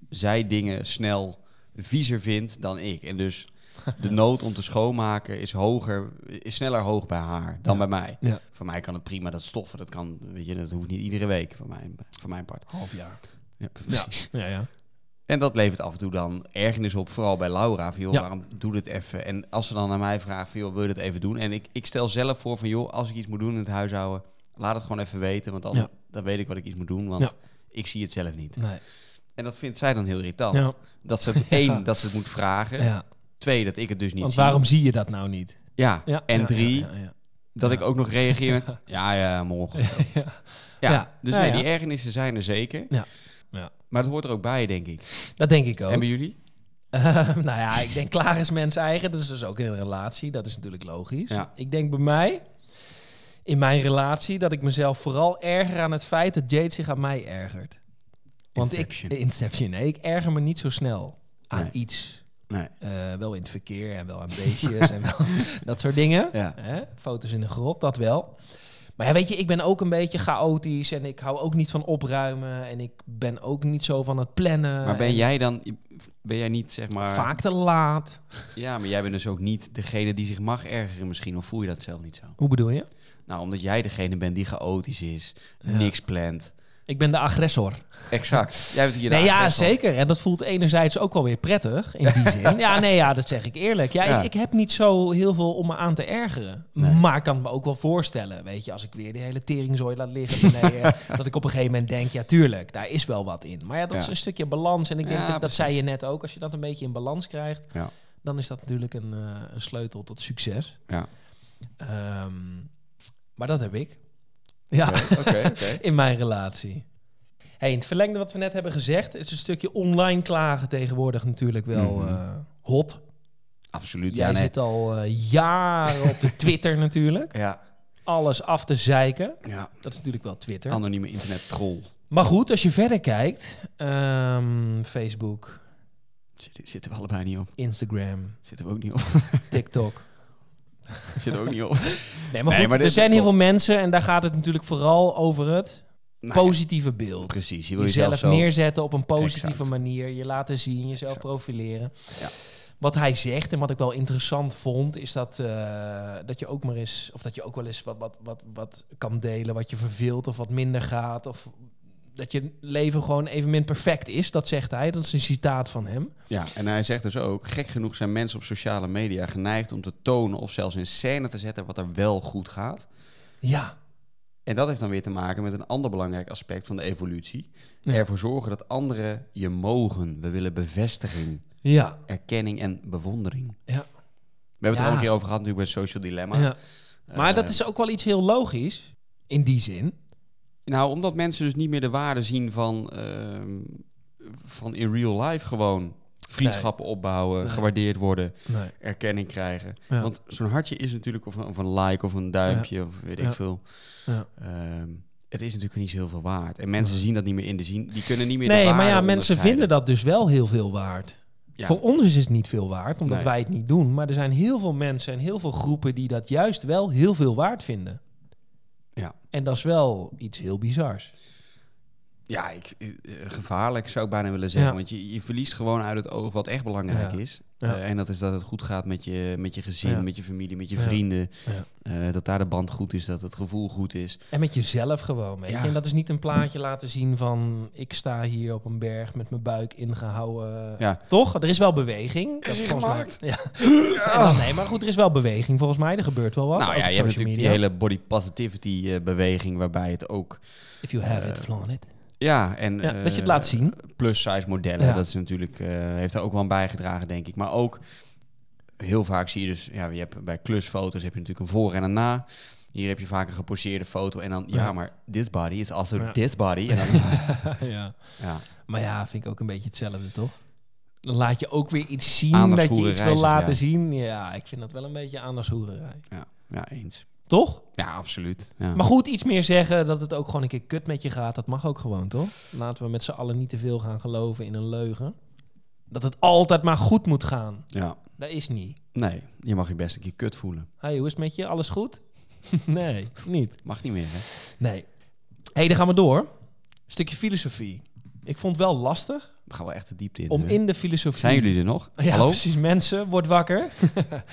zij dingen snel viezer vindt dan ik. En dus de nood om te schoonmaken is hoger, is sneller hoog bij haar dan Ja. bij mij. Ja. Voor mij kan het prima, dat stoffen, dat kan, weet je, dat hoeft niet iedere week voor mijn, voor mijn part. Half jaar. Ja, precies. Ja, ja. En dat levert af en toe dan ergernis op, vooral bij Laura. Van, joh, Ja. waarom doe dit even? En als ze dan naar mij vraagt van, joh, wil je dat even doen? En ik, ik stel zelf voor van, joh, als ik iets moet doen in het huishouden, laat het gewoon even weten. Want dan, Ja. dan weet ik wat ik iets moet doen, want Ja. ik zie het zelf niet. Nee. En dat vindt zij dan heel irritant. Dat ze één, dat ze het moet vragen. ja. Twee, dat ik het dus niet Want zie. waarom zie je dat nou niet? Ja. En drie, dat ik ook nog reageer met, ja, ja, morgen. Ja, dus nee, die ergernissen zijn er zeker. Ja. Ja. Maar dat hoort er ook bij, denk ik. Dat denk ik ook. En bij jullie? Eh, nou ja, ik denk klaar is mens eigen. Dat is dus ook in een relatie. Dat is natuurlijk logisch. Ja. Ik denk bij mij, in mijn relatie, dat ik mezelf vooral erger aan het feit dat Jade zich aan mij ergert. Want Inception. ik, Inception, nee, ik erger me niet zo snel aan Nee. iets. Nee. Eh, wel in het verkeer en wel aan beestjes en wel, dat soort dingen. Ja. Hè? Foto's in de grot, dat wel. Maar ja, weet je, ik ben ook een beetje chaotisch en ik hou ook niet van opruimen en ik ben ook niet zo van het plannen. Maar ben en jij dan, ben jij niet zeg maar... Vaak te laat. Ja, maar jij bent dus ook niet degene die zich mag ergeren misschien, of voel je dat zelf niet zo? Hoe bedoel je? Nou, omdat jij degene bent die chaotisch is, Ja. niks plant, Ik ben de agressor. Exact. Jij bent hier de Nee, ja, zeker. En dat voelt enerzijds ook wel weer prettig, in die zin. Ja, nee, ja, dat zeg ik eerlijk. Ja, Ja. Ik, ik heb niet zo heel veel om me aan te ergeren. Nee. Maar ik kan me ook wel voorstellen, weet je, als ik weer die hele teringzooi laat liggen beneden, dat ik op een gegeven moment denk, ja, tuurlijk, daar is wel wat in. Maar ja, dat is een stukje balans. En ik denk Ja, dat, zei je net ook, als je dat een beetje in balans krijgt, dan is dat natuurlijk een, eh, een sleutel tot succes. Ja. Ehm, maar dat heb ik. Ja, oké. in mijn relatie. Hey, in het verlengde wat we net hebben gezegd, is een stukje online klagen tegenwoordig natuurlijk wel Mhm. eh, hot. Absoluut. Jij ja, nee. zit al eh, jaren op de Twitter natuurlijk. Ja. Alles af te zeiken. ja. Dat is natuurlijk wel Twitter. Anonieme internet troll. Maar goed, als je verder kijkt, ehm, Facebook, zitten we allebei niet op. Instagram, Zitten we ook niet op. TikTok. zitten we ook niet op. Nee, maar Nee, goed, maar er zijn heel veel mensen en daar gaat het natuurlijk vooral over het Nou positieve beeld. precies. Je wil jezelf jezelf zo... neerzetten op een positieve Exact. manier, je laten zien, jezelf Exact. profileren. Ja. Wat hij zegt en wat ik wel interessant vond, is dat, eh, dat je ook maar eens, of dat je ook wel eens wat, wat, wat, wat kan delen wat je verveelt of wat minder gaat. Of dat je leven gewoon evenmin perfect is, dat zegt hij. Dat is een citaat van hem. Ja, en hij zegt dus ook... Gek genoeg zijn mensen op sociale media geneigd om te tonen... of zelfs in scène te zetten wat er wel goed gaat. Ja, En dat heeft dan weer te maken met een ander belangrijk aspect van de evolutie. Ja. Ervoor zorgen dat anderen je mogen. We willen bevestiging, ja, erkenning en bewondering. ja. We hebben het Ja. er al een keer over gehad natuurlijk bij Social Dilemma. ja. Maar Eh, dat is ook wel iets heel logisch, in die zin. Nou, omdat mensen dus niet meer de waarde zien van, ehm, van in real life gewoon vriendschappen opbouwen, Nee. gewaardeerd worden, Nee. erkenning krijgen. Ja. Want zo'n hartje is natuurlijk, of een, of een like of een duimpje, of weet ik Ja. veel. Ja. Ehm, het is natuurlijk niet zo heel veel waard. En mensen zien dat niet meer in de zin. Die kunnen niet meer. Nee, de maar ja, mensen vinden dat dus wel heel veel waard. Voor ons is het niet veel waard, omdat wij het niet doen. Maar er zijn heel veel mensen en heel veel groepen die dat juist wel heel veel waard vinden. En dat is wel iets heel bizars. Ja, ik, eh, gevaarlijk zou ik bijna willen zeggen. Ja. Want je, je verliest gewoon uit het oog wat echt belangrijk Ja. is. Ja. Eh, en dat is dat het goed gaat met je, met je gezin, Ja. met je familie, met je Ja. vrienden. Ja. Eh, dat daar de band goed is, dat het gevoel goed is. En met jezelf gewoon, weet Ja. je. En dat is niet een plaatje laten zien van... ik sta hier op een berg met mijn buik ingehouden. Ja. Toch? Er is wel beweging. Dat Is hij volgens gemaakt? Mij, ja. Dan, nee, maar goed, er is wel beweging volgens mij. Er gebeurt wel wat. nou ja, je hebt natuurlijk die hele body positivity eh, beweging waarbij het ook... If you have it, flaunt it. Ja, en Ja, dat je het eh, laat zien. Plus size modellen, Ja. dat is natuurlijk, eh, heeft daar ook wel aan bijgedragen, denk ik. Maar ook heel vaak zie je dus, ja, je hebt bij klusfoto's heb je natuurlijk een voor en een na. Hier heb je vaak een geposeerde foto en dan, ja, Ja. maar this body is also Ja. this body. En dan, ja. ja. Maar ja, vind ik ook een beetje hetzelfde, toch? Dan laat je ook weer iets zien dat je iets wil laten zien. Ja, ik vind dat wel een beetje aandachtshoererij. Ja, ja, eens. Toch? Ja, absoluut. Ja. Maar goed, iets meer zeggen dat het ook gewoon een keer kut met je gaat, dat mag ook gewoon, toch? Laten we met z'n allen niet te veel gaan geloven in een leugen. Dat het altijd maar goed moet gaan. Ja, Dat is niet. nee, je mag je best een keer kut voelen. Hey, hoe is het met je? Alles goed? nee, niet. Mag niet meer, hè? Nee. hey, dan gaan we door. Stukje filosofie. Ik vond het wel lastig We gaan wel echt de diepte in. om in de filosofie... Zijn jullie er nog? Ja, Hallo? precies. Mensen, word wakker.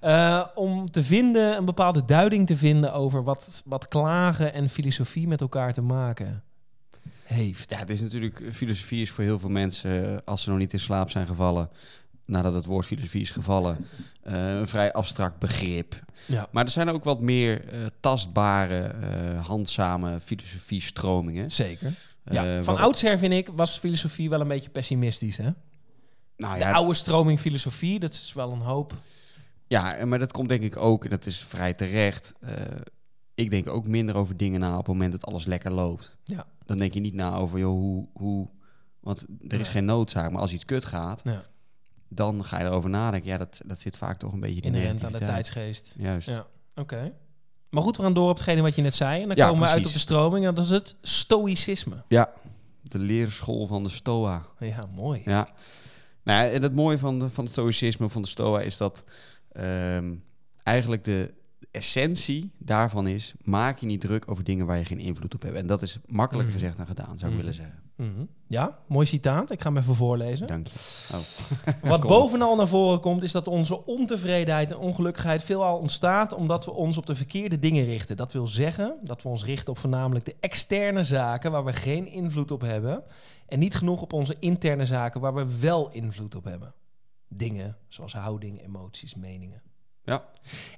Eh, om te vinden, een bepaalde duiding te vinden over wat, wat klagen en filosofie met elkaar te maken heeft. Ja, het is natuurlijk, filosofie is voor heel veel mensen, eh, als ze nog niet in slaap zijn gevallen, nadat het woord filosofie is gevallen, eh, een vrij abstract begrip. Ja. Maar er zijn ook wat meer eh, tastbare, eh, handzame filosofie-stromingen. Zeker. Eh, Ja, van waarop- oudsher vind ik, was filosofie wel een beetje pessimistisch. Hè? Nou De ja, oude stroming filosofie, dat is wel een hoop. ja, maar dat komt denk ik ook, en dat is vrij terecht. eh, ik denk ook minder over dingen na op het moment dat alles lekker loopt. Ja. Dan denk je niet na over, joh, hoe... hoe want er is geen noodzaak, maar als iets kut gaat, Ja. dan ga je erover nadenken. Ja, dat, dat zit vaak toch een beetje in de Inherent aan de tijdsgeest. Juist. Ja. Oké. Maar goed, we gaan door op hetgene wat je net zei. En dan Ja, komen we uit op de stroming. En dat is het stoïcisme. Ja, de leerschool van de Stoa. Ja, mooi. Ja. Nou en het mooie van, de, van het stoïcisme van de Stoa is dat ehm, eigenlijk de essentie daarvan is: maak je niet druk over dingen waar je geen invloed op hebt. En dat is makkelijker Mhm. gezegd dan gedaan, zou ik Mhm. willen zeggen. Mhm. Ja, mooi citaat. Ik ga hem even voorlezen. Dank je. Oh. Wat bovenal naar voren komt, is dat onze ontevredenheid en ongelukkigheid veelal ontstaat omdat we ons op de verkeerde dingen richten. Dat wil zeggen dat we ons richten op voornamelijk de externe zaken waar we geen invloed op hebben. En niet genoeg op onze interne zaken waar we wel invloed op hebben. Dingen zoals houding, emoties, meningen. Ja.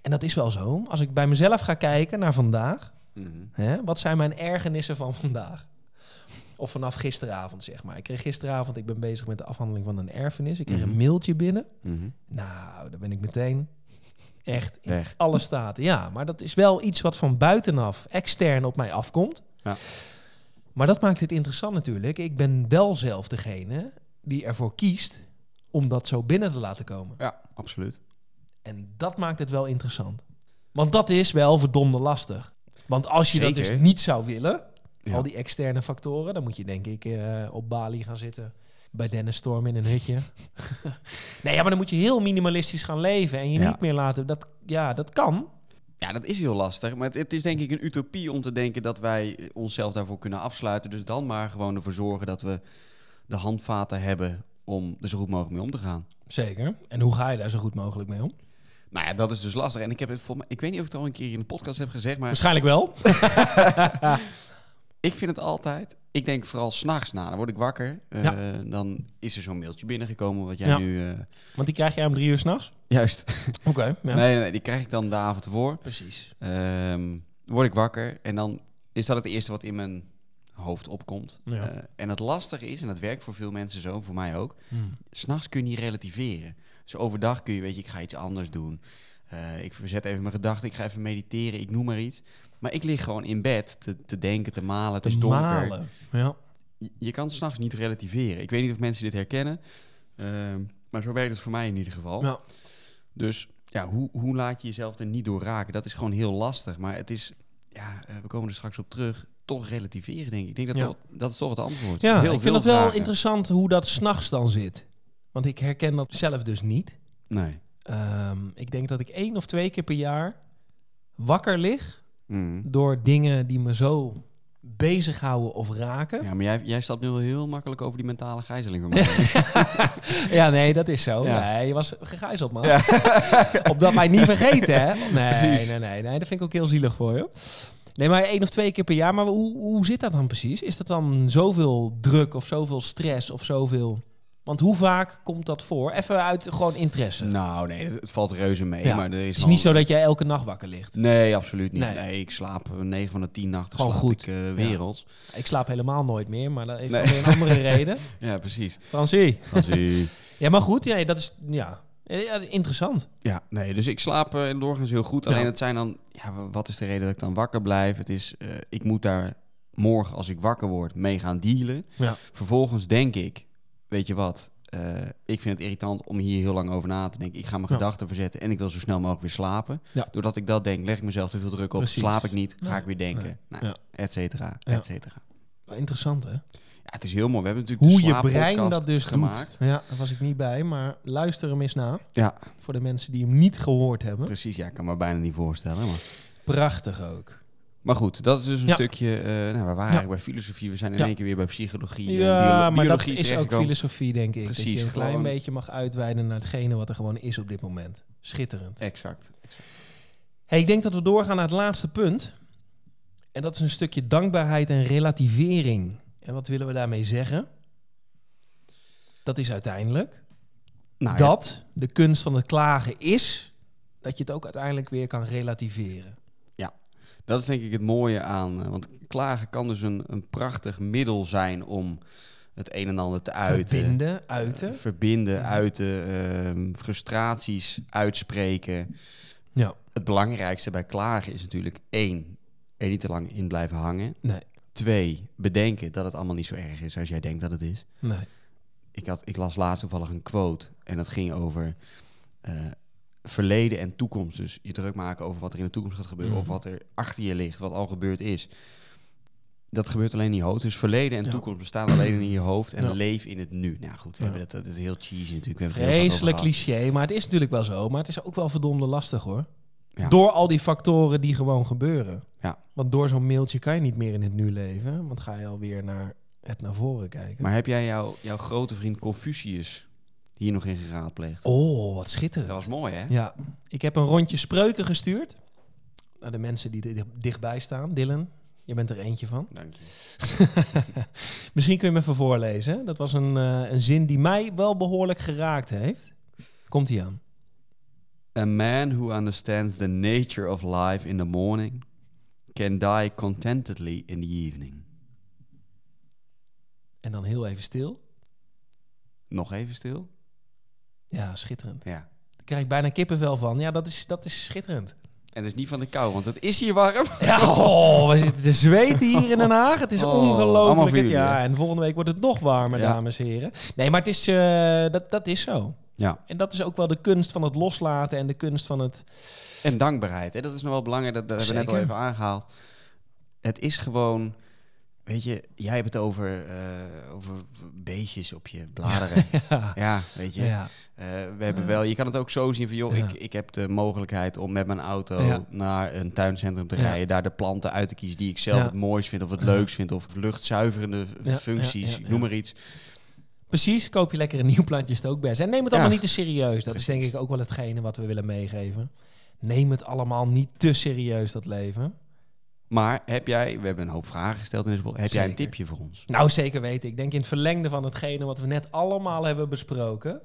En dat is wel zo. Als ik bij mezelf ga kijken naar vandaag, Mhm. hè, wat zijn mijn ergernissen van vandaag? Of vanaf gisteravond, zeg maar. Ik kreeg gisteravond, ik ben bezig met de afhandeling van een erfenis. Ik kreeg Mhm. een mailtje binnen. Mhm. Nou, daar ben ik meteen echt in Weg. alle staten. Ja, maar dat is wel iets wat van buitenaf, extern op mij afkomt. Ja. Maar dat maakt het interessant natuurlijk. Ik ben wel zelf degene die ervoor kiest om dat zo binnen te laten komen. Ja, absoluut. En dat maakt het wel interessant. Want dat is wel verdomde lastig. Want als je dat dus niet zou willen, Ja. al die externe factoren, dan moet je denk ik eh, op Bali gaan zitten. Bij Dennis Storm in een hutje. nee, ja, maar dan moet je heel minimalistisch gaan leven. En je Ja. niet meer laten. Dat, ja, dat kan. Ja, dat is heel lastig. Maar het, het is denk ik een utopie om te denken dat wij onszelf daarvoor kunnen afsluiten. Dus dan maar gewoon ervoor zorgen dat we de handvaten hebben om er zo goed mogelijk mee om te gaan. Zeker. En hoe ga je daar zo goed mogelijk mee om? Nou ja, dat is dus lastig. En ik heb het voor mij, ik weet niet of ik het al een keer in de podcast heb gezegd, maar Waarschijnlijk wel. ik vind het altijd. Ik denk vooral s'nachts na. Dan word ik wakker. eh, Ja. Dan is er zo'n mailtje binnengekomen wat jij Ja. nu. eh, Want die krijg jij om drie uur s'nachts? juist. Oké. ja. Nee, nee, die krijg ik dan de avond ervoor. Precies. Ehm, word ik wakker en dan is dat het eerste wat in mijn hoofd opkomt. Eh, en het lastige is, en dat werkt voor veel mensen zo, voor mij ook, Hmm. s'nachts kun je niet relativeren. Dus overdag kun je, weet je, ik ga iets anders doen. Ik verzet even mijn gedachten, ik ga even mediteren, ik noem maar iets. Maar ik lig gewoon in bed te, te denken, te malen, het Te is donker. malen. Ja. Je, je kan s'nachts niet relativeren. Ik weet niet of mensen dit herkennen, ehm, maar zo werkt het voor mij in ieder geval. Ja. Dus ja, hoe, hoe laat je jezelf er niet door raken? Dat is gewoon heel lastig. Maar het is, ja, eh, we komen er straks op terug, toch relativeren, denk ik. Ik denk dat Ja. dat, dat is toch het antwoord. Ja, Heel ik vind het wel vragen. interessant hoe dat s'nachts dan zit. Want ik herken dat zelf dus niet. Nee. Ehm, ik denk dat ik één of twee keer per jaar wakker lig Mm. door dingen die me zo bezighouden of raken. Ja, maar jij, jij stapt nu wel heel makkelijk over die mentale gijzeling van mij. Ja, nee, dat is zo. Ja. Nee, je was gegijzeld, man. Op dat wij niet vergeten, hè? Nee, Precies. nee, nee, nee. Dat vind ik ook heel zielig voor je. Nee, maar één of twee keer per jaar. Maar hoe, hoe zit dat dan precies? Is dat dan zoveel druk of zoveel stress of zoveel... Want hoe vaak komt dat voor? Even uit gewoon interesse. nou, nee, het, valt reuze mee. Ja. Maar er is het is gewoon- niet zo dat jij elke nacht wakker ligt. Nee, absoluut niet. Nee. Nee, ik slaap eh, 9 van de 10 nachten Gewoon goed. ik eh, werelds. Ik slaap helemaal nooit meer, maar dat heeft Nee. weer een andere reden. Ja, precies. Francie. Als ie- Ja, maar goed, ja, dat is ja, Ja, interessant. Ja, nee, dus ik slaap eh, doorgaans heel goed. Ja. Alleen het zijn dan, ja, wa- wat is de reden dat ik dan wakker blijf? Het is, eh, ik moet daar morgen als ik wakker word mee gaan dealen. Ja. Vervolgens denk ik, weet je wat, eh, ik vind het irritant om hier heel lang over na te denken. Ik ga mijn Ja. gedachten verzetten en ik wil zo snel mogelijk weer slapen. Ja. Doordat ik dat denk, leg ik mezelf te veel druk op, Precies. slaap ik niet, ga ik weer denken, nee, nou, et cetera, et cetera. Interessant, hè? Ja, het is heel mooi. We hebben natuurlijk Hoe de je brein dat dus gemaakt. doet. Ja, daar was ik niet bij, maar luister hem eens na. Ja, Voor de mensen die hem niet gehoord hebben. precies. Ja, ik kan me bijna niet voorstellen. Maar, Prachtig ook. Maar goed, dat is dus een Ja. stukje... eh, nou, we waren eigenlijk bij filosofie. We zijn in één keer weer bij psychologie en Ja, biolo- maar dat is ook filosofie, denk ik. dat Precies, je een klein gewoon- beetje mag uitweiden naar hetgene wat er gewoon is op dit moment. Schitterend. Exact. exact. Hey, ik denk dat we doorgaan naar het laatste punt. En dat is een stukje dankbaarheid en relativering. En wat willen we daarmee zeggen? Dat is uiteindelijk Nou, ja, dat de kunst van het klagen is dat je het ook uiteindelijk weer kan relativeren. Dat is denk ik het mooie aan... eh, want klagen kan dus een, een prachtig middel zijn om het een en ander te uiten. Verbinden, uiten. Eh, verbinden, Ja. uiten, ehm, frustraties uitspreken. Ja. Het belangrijkste bij klagen is natuurlijk één, er niet te lang in blijven hangen. Nee, Twee, bedenken dat het allemaal niet zo erg is als jij denkt dat het is. nee. Ik, had, ik las laatst toevallig een quote en dat ging over eh, verleden en toekomst. Dus je druk maken over wat er in de toekomst gaat gebeuren of Mhm. wat er achter je ligt, wat al gebeurd is. Dat gebeurt alleen in je hoofd. Dus verleden en Ja. toekomst bestaan alleen in je hoofd en Ja. leef in het nu. Nou goed, we Ja. dat, dat is heel cheesy natuurlijk. Vreselijk cliché, maar het is natuurlijk wel zo. Maar het is ook wel verdomde lastig hoor. Ja. Door al die factoren die gewoon gebeuren. Ja. Want door zo'n mailtje kan je niet meer in het nu leven. Want ga je alweer naar het naar voren kijken. Maar heb jij jouw jouw grote vriend Confucius hier nog in geraadpleegd? oh, wat schitterend. Dat was mooi, hè? Ja, ik heb een rondje spreuken gestuurd naar de mensen die er dicht- dichtbij staan. Dylan, je bent er eentje van. Dank je. Misschien kun je hem even voorlezen. Dat was een, eh, een zin die mij wel behoorlijk geraakt heeft. Komt hij aan. A man who understands the nature of life in the morning can die contentedly in the evening. En dan heel even stil. Nog even stil. Ja, schitterend. Ja. Daar krijg ik bijna kippenvel van. Ja, dat is, dat is schitterend. En dat is niet van de kou, want het is hier warm. Ja, oh, we zitten te zweten hier in Den Haag. Het is Oh, ongelooflijk. Het- Ja, en volgende week wordt het nog warmer, Ja. dames en heren. Nee, maar het is, eh, dat, dat is zo. Ja. En dat is ook wel de kunst van het loslaten en de kunst van het... En dankbaarheid, hè? dat is nog wel belangrijk. Dat, dat hebben we net al even aangehaald. Het is gewoon, weet je, jij hebt het over, eh, over beestjes op je bladeren. Ja, Ja, weet je. ja. Eh, we hebben wel, je kan het ook zo zien van, joh, Ja. ik, ik heb de mogelijkheid om met mijn auto naar een tuincentrum te rijden, daar de planten uit te kiezen die ik zelf het mooist vind of het leukst vind of luchtzuiverende functies, noem maar iets. Precies, koop je lekker een nieuw plantje, is het ook best. En neem het allemaal niet te serieus. Dat is denk ik ook wel hetgene wat we willen meegeven. Neem het allemaal niet te serieus, dat leven. Maar heb jij, we hebben een hoop vragen gesteld in deze heb jij een tipje voor ons? Nou, zeker weten. Ik denk in het verlengde van hetgene wat we net allemaal hebben besproken.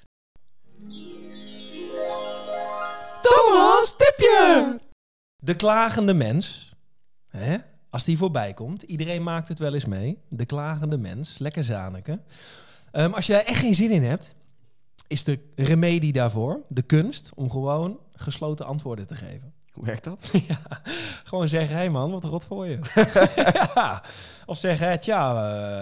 Thomas, tipje! De klagende mens. Hè? Als die voorbij komt. Iedereen maakt het wel eens mee. De klagende mens. Lekker zaneke. Ehm, als je daar echt geen zin in hebt, is de remedie daarvoor, de kunst, om gewoon gesloten antwoorden te geven. Hoe werkt dat? Ja, gewoon zeggen, hé hey man, wat rot voor je. ja. Of zeggen, hè, tja,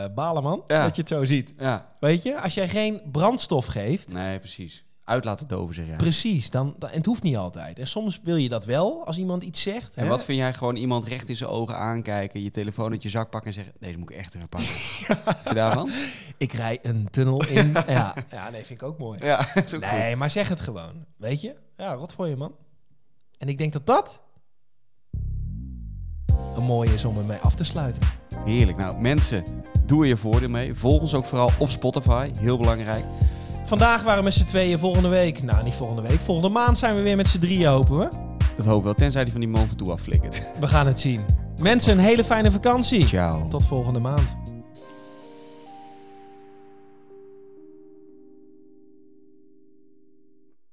eh, balen man, Ja. dat je het zo ziet. Ja, Weet je, als jij geen brandstof geeft, nee, precies. Uit laten doven, zeg jij. precies, dan, dan, en het hoeft niet altijd. En soms wil je dat wel, als iemand iets zegt. En hè. wat vind jij gewoon iemand recht in zijn ogen aankijken, je telefoon uit je zak pakken en zeggen: Deze moet ik echt even pakken. Je daarvan? Ik rij een tunnel in. ja, ja, nee, vind ik ook mooi. Ja, goed. Nee, maar zeg het gewoon. Weet je? Ja, rot voor je man. En ik denk dat dat een mooie is om ermee af te sluiten. Heerlijk. Nou, mensen, doe er je voordeel mee. Volg ons ook vooral op Spotify. Heel belangrijk. Vandaag waren we met z'n tweeën, volgende week, nou niet volgende week, volgende maand zijn we weer met z'n drieën, hopen we. Dat hoop ik wel. Tenzij die van die man van toe afflikkert. We gaan het zien. Mensen, een hele fijne vakantie. Ciao. Tot volgende maand.